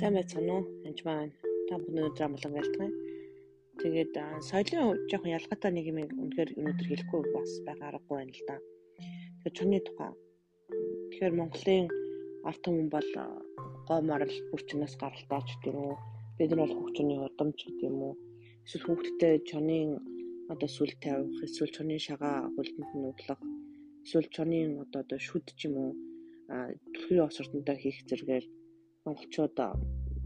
Сайн байцгаана уу? Энд маань та бүхэн өнөөдөр амлан байлтгая. Тэгээд соёлын жоохон ялгаатай нэг юм үнэхээр өнөөдөр хэлэхгүй бас байгаа аргагүй байна л да. Тэгэхээр чоны тухай. Тэгэхээр Монголын ард түмэн бол гоморл бүрчнээс гаралтаач гэдэг юм уу? Бид нар бол хөгжмөний удамч гэдэг юм уу? Эсвэл хүүхдтэй чонын одоо сүл тавих, эсвэл чоны шагаа хөлдөнд нь углах, эсвэл чоны одоо шүд ч юм уу? а түлхүүр осортонтой хийх зэрэгээр монголчууд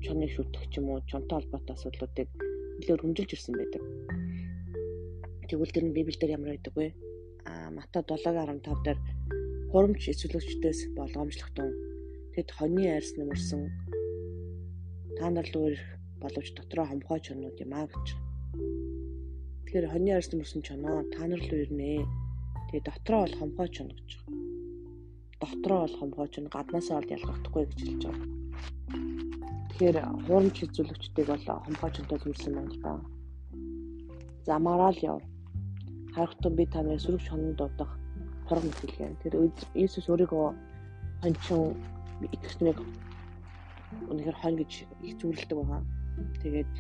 чоныг шүтэх ч юм уу чонтой холбоотой асуудлуудыг нэлээд хөнжилж ирсэн байдаг. Тэгвэл тэр нь Библиэлд ямар байдаг вэ? А Матай 7:15 дээр хурамч эсвэлгчдээс болгоомжлогтун. Тэд хоньны айрс нэмэрсэн та нар л өөр боловч дотроо хомхой чонууд юм аа гэж. Тэгэхээр хоньны айрс нэмэрсэн чоноо та нар л үернэ. Тэгээ дотроо бол хомхой чон гэж. Дотроо бол хомхой чон гаднаасаа бол ялгахдаггүй гэж хэлж байгаа. Тэгэхээр хуурамч хэзүүлэгчдийг бол хомхоочтой зүйлсэн байна л да. За мараал яв. Харахтун би таныг сөрөг шононд дуудах хорог мэтгэлгээ. Тэр Иесус өөрийгөө хончин итгэснэг үнэхээр хон гэж зүйлдэг байгаа. Тэгээд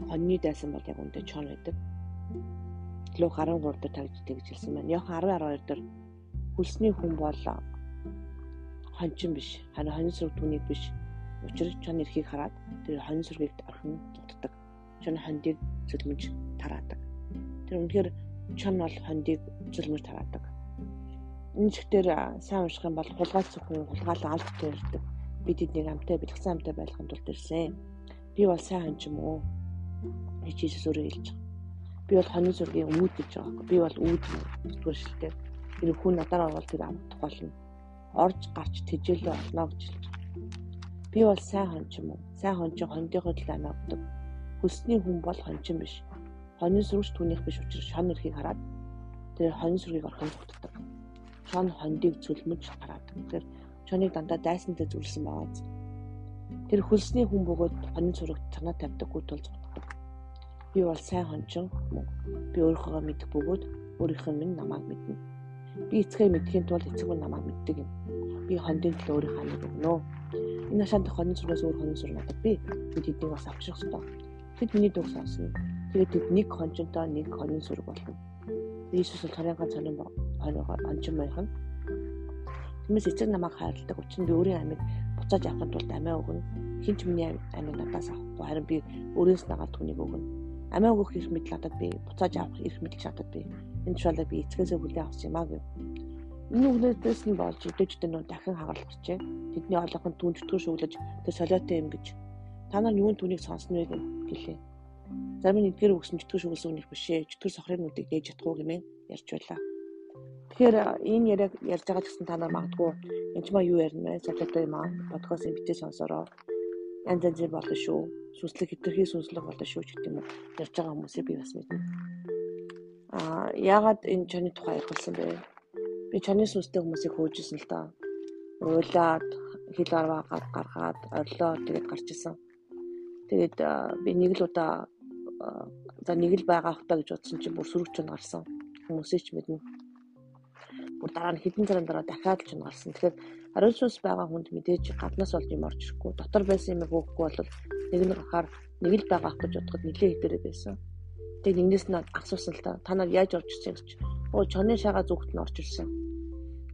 яг хоньны дайсан бол яг үнтэй чон байдаг. Луг 13 дээр тавьждаг гэж хэлсэн байна. Яг 10 12 дээр хүлсний хүн бол хончин биш харин хонин сүрэг түүнийг биш учир чон эрхийг хараад тэр хонин сүргийг орхин дутдаг. Чон хондийг зүлмж тараадаг. Тэр үнэхээр чон бол хондийг зүлмж тараадаг. Энэ зэгтэр сайн унших юм бол хулгай зөвхөн хулгайлан алт төрдөг бид эднийг амтай бэлгсэн амтай байлгахын тулд ирсэн. Би бол сайн хонч юм уу? Иесус өөрөө хэлж байгаа. Би бол хонин сүргийн үүд гэж байгаа би бол үүд зүгээр шилтэй. Тэр хүн надаар орвол тэр амт тухайлна орж гарч тэжээлээ олно гэж хэлж байна. Би бол сайн хончин мөн. Сайн хончин хондийнхоо төлөө амиа өгдөг. Хүсний хүн бол хончин биш. Хонин сүргч түүнийх биш учраас шон өрхийг хараад тэр хонин сүргийг орхон зүгтдэг. Шон хондийг зүлмж хараадаг. Тэр чоныг дандаа дайсантай зүрлсэн байгаа. Тэр хөлсний хүн бөгөөд хонин сүрэгт танаа тавьдаггүй тул зүгтдэг. Би бол сайн хончин мөн. Би өөрийнхөө мэдэх бөгөөд өөрийнх нь минь намайг мэднэ Би эцгээ мэдхийн тулд эцэг минь намайг мэддэг юм. Би хондын төлөө өөрийнхөө амийг өгнө. Энэ хашаанд хонын сургаас өөр хонын сур надад би бид эднийг бас авчрах хэрэгтэй. Тэд миний дуу сонсно. Тэгээд тэд нэг хонжонтой нэг хонын сүрэг болно. Иесус бол харин ганц хонын хоногоо ончин байх нь. Тиймээс эцэг намайг хайрладаг учраас би өөрийн амийг буцааж авахын тулд амиа өгнө. Хинч миний амийг надаас авахгүй харин би өөрөөс нагаад түүнийг өгнө амиа өгөх эрх мэдэл надад би буцааж авах эрх мэдэл надад би энэ тушаалаа би эцгээсээ хүлээн авах юм аа гэв. Энэ үгнээс нь болж өдөөжтэй нөө дахин хагалчихжээ. Тэдний олонхын түн чөтгөр шүглэж тэр солиотой юм гэж та нар юун түүнийг сонсно вэ гэлээ. Зарим нь эдгээр өгсөн чөтгөр шүглсэн үних биш ээ. Чөтгөр сохрын нүдийг ээж чадахгүй гэмээр ярьж байлаа. Тэгэхээр энэ яриаг ярьж байгаа гэсэн та нар магадгүй энэ ч маа юу ярина вэ? Солиотой юм аа. Подкастын битээ сонсороо янз янзын болно шүү. Сүнслэг хэтэрхий сүнслэг болно шүү гэх юм уу. Ярьж байгаа хүмүүсийг би бас мэднэ. Аа яагаад энэ чоны тухай ярихсан бэ? Би чоны сүнстэй хүмүүсийг хөөжсэн л доо. Уйлаад хил арваагаад гаргаад орлоо тэгээд гарч исэн. Тэгээд би нэг л удаа за нэг л байгаа хта гэж бодсон чинь бүр сөрөг чон гарсан. Хүмүүсийг ч мэднэ. Бүр дараа нь хэдэн цагийн дараа дахиад ч гарсан. Тэгэхээр Ариун сүнс байгаа хүнд мэдээж гаднаас олж юм орж ирэхгүй. Дотор байсан юм өгөхгүй бол нэг нь гахаар нэг л байгаа гэж бодоход нэлээд хитэрэг байсан. Тэгээд нэгнээс нь асуусан л та. Та нар яаж орж ирсэн гэж. Оо чоны шагаа зүгт нь орж ирсэн.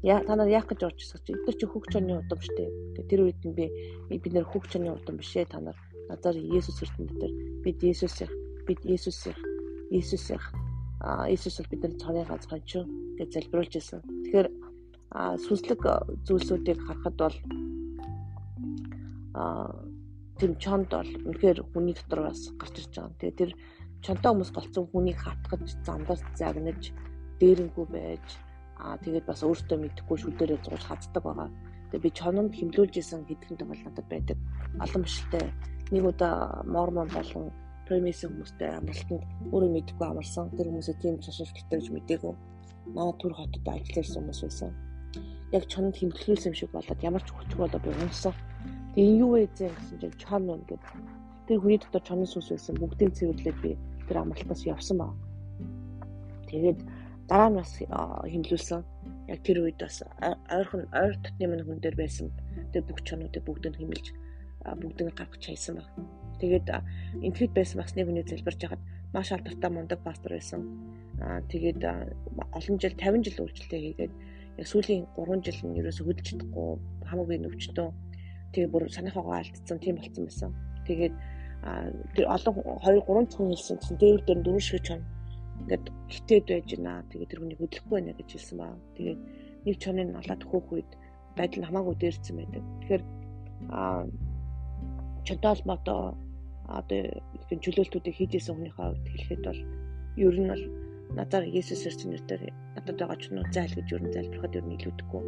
Яа та нар яах гэж орж ирсэн чи? Эдгээр чи хүүг чоны удам штэ. Тэр үед нь би бид нэр хүүг чоны удам бишээ та нар. Назар Есүс эртэн дээр бид Есүсийг бид Есүсийг Есүсийг а Есүс бол бидний цааны ганцхан ч гэж залбиулж ирсэн. Тэгэхээр сүнслэг зүйлсүүдийг харахад бол тийм чонд бол үнэхээр хүний дотор бас гарч ирж байгаа. Тэгээ тэр чонтой хүмүүс голцсон хүнийг хатгаж, замдаас загнаж, дээрэнгүй байж аа тэгээд бас өөртөө мэдэхгүй шүдэрээ зууж хаддаг байгаа. Тэгээ би чононд хэмлүүлж исэн хэдхэн надад байдаг. Олон биштэй. Нэг удаа мормон болон премисэн хүмүүстэй амралтанд өөрөө мэдэхгүй амарсан. Тэр хүмүүсээ тийм шашилттай гэж мдээгүй. Наа түр хотод ажилласан хүмүүс байсан яг чонд хэмтгэлсэн юм шиг болоод ямар ч хүч болоо би унсан. Тэгээ энэ юу вэ гэсэн чинь чон юм гэдэг. Тэр хүний дотор чонон сүнс байсан бүгдийг цэвэрлээд би тэр амралтаас явсан баг. Тэгээд дараа нь бас хэмлүүлсэн. Яг тэр үед бас ойрхон ойр татны мань хүн дээр байсан тэр бүх чонуудыг бүгдийг хэмэлж бүгдийг гаргаж чайсан баг. Тэгээд энтгэд байсан бас нэг хүний залбирж хахад маш алдартай мундаг пастор байсан. Аа тэгээд олон жил 50 жил үйлчлэлээ хийгээд яг сүүлийн 3 жил нь ерөөсө хөдөлж чадахгүй хамаагүй нөвчтөө тэгээ бүр санийхаагаа алдсан тийм болсон байсан. Тэгээд тэр олон 2 3 цаг хэлсэн чинь дээр дээр дөрөв шиг чон ингээд хитээд байж байна. Тэгээд тэр хүний хөдлөхгүй байна гэж хэлсэн баа. Тэгээд нэг чоныг алаад хөөх үед байдал хамаагүй дээрсэн байдаг. Тэгэхээр аа чонтол мото одоо чөлөөлтүүдийг хийжсэн хүнийхээ хувьд хэлэхэд бол ер нь бол надаар Есүс ирсэн нэрээр надад байгаа ч нөө зайл гэж ер нь залбирахад ер нь илүүдэхгүй.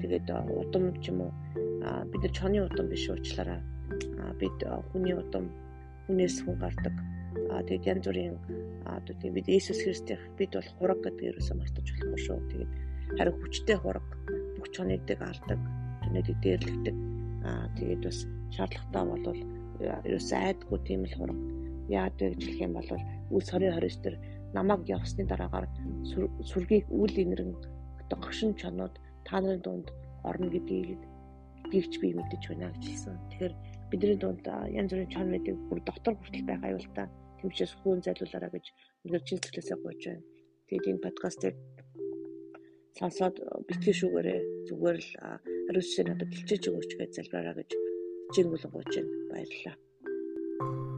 Тэгээд удам ч юм уу бид нар чоны удам биш уучлаарай. бид хүний удам хүнээс хүн гардаг. тэгээд янз бүрийн одоо тийм бид Есүс Христийнх бид бол хураг гэдэг ерөөсөө мартаж болохгүй шүү. Тэгээд харин хүчтэй хураг бүх чоныг дэг алдаг, чоныг дээрлэгдэг. Аа тэгээд бас шаардлагатай болвол ерөөсөө айдгүй тийм л хураг. Яад вэ гэж хэлэх юм бол үс 2029 дээр намайг явсны дараагаар сүргийг үйл инэрэн огшин чонууд та нарын дунд орно гэдгийг гэдгийг ч би мэдэж байна гэж хэлсэн. Тэгэхээр бидний дунд янз бүрийн чон мэдээ бүр дотор хүртэл л та. Тэмчээс хүүн зайлуулаарай гэж өнөр чин сэтгэлээсээ гуйж байна. Тэгээд энэ подкастыг сонсоод битгий шүүгээрээ зүгээр л шиг надад бэлчээж өгөөч гэж залбираа гэж чингүүл гуйж байна. Баярлалаа.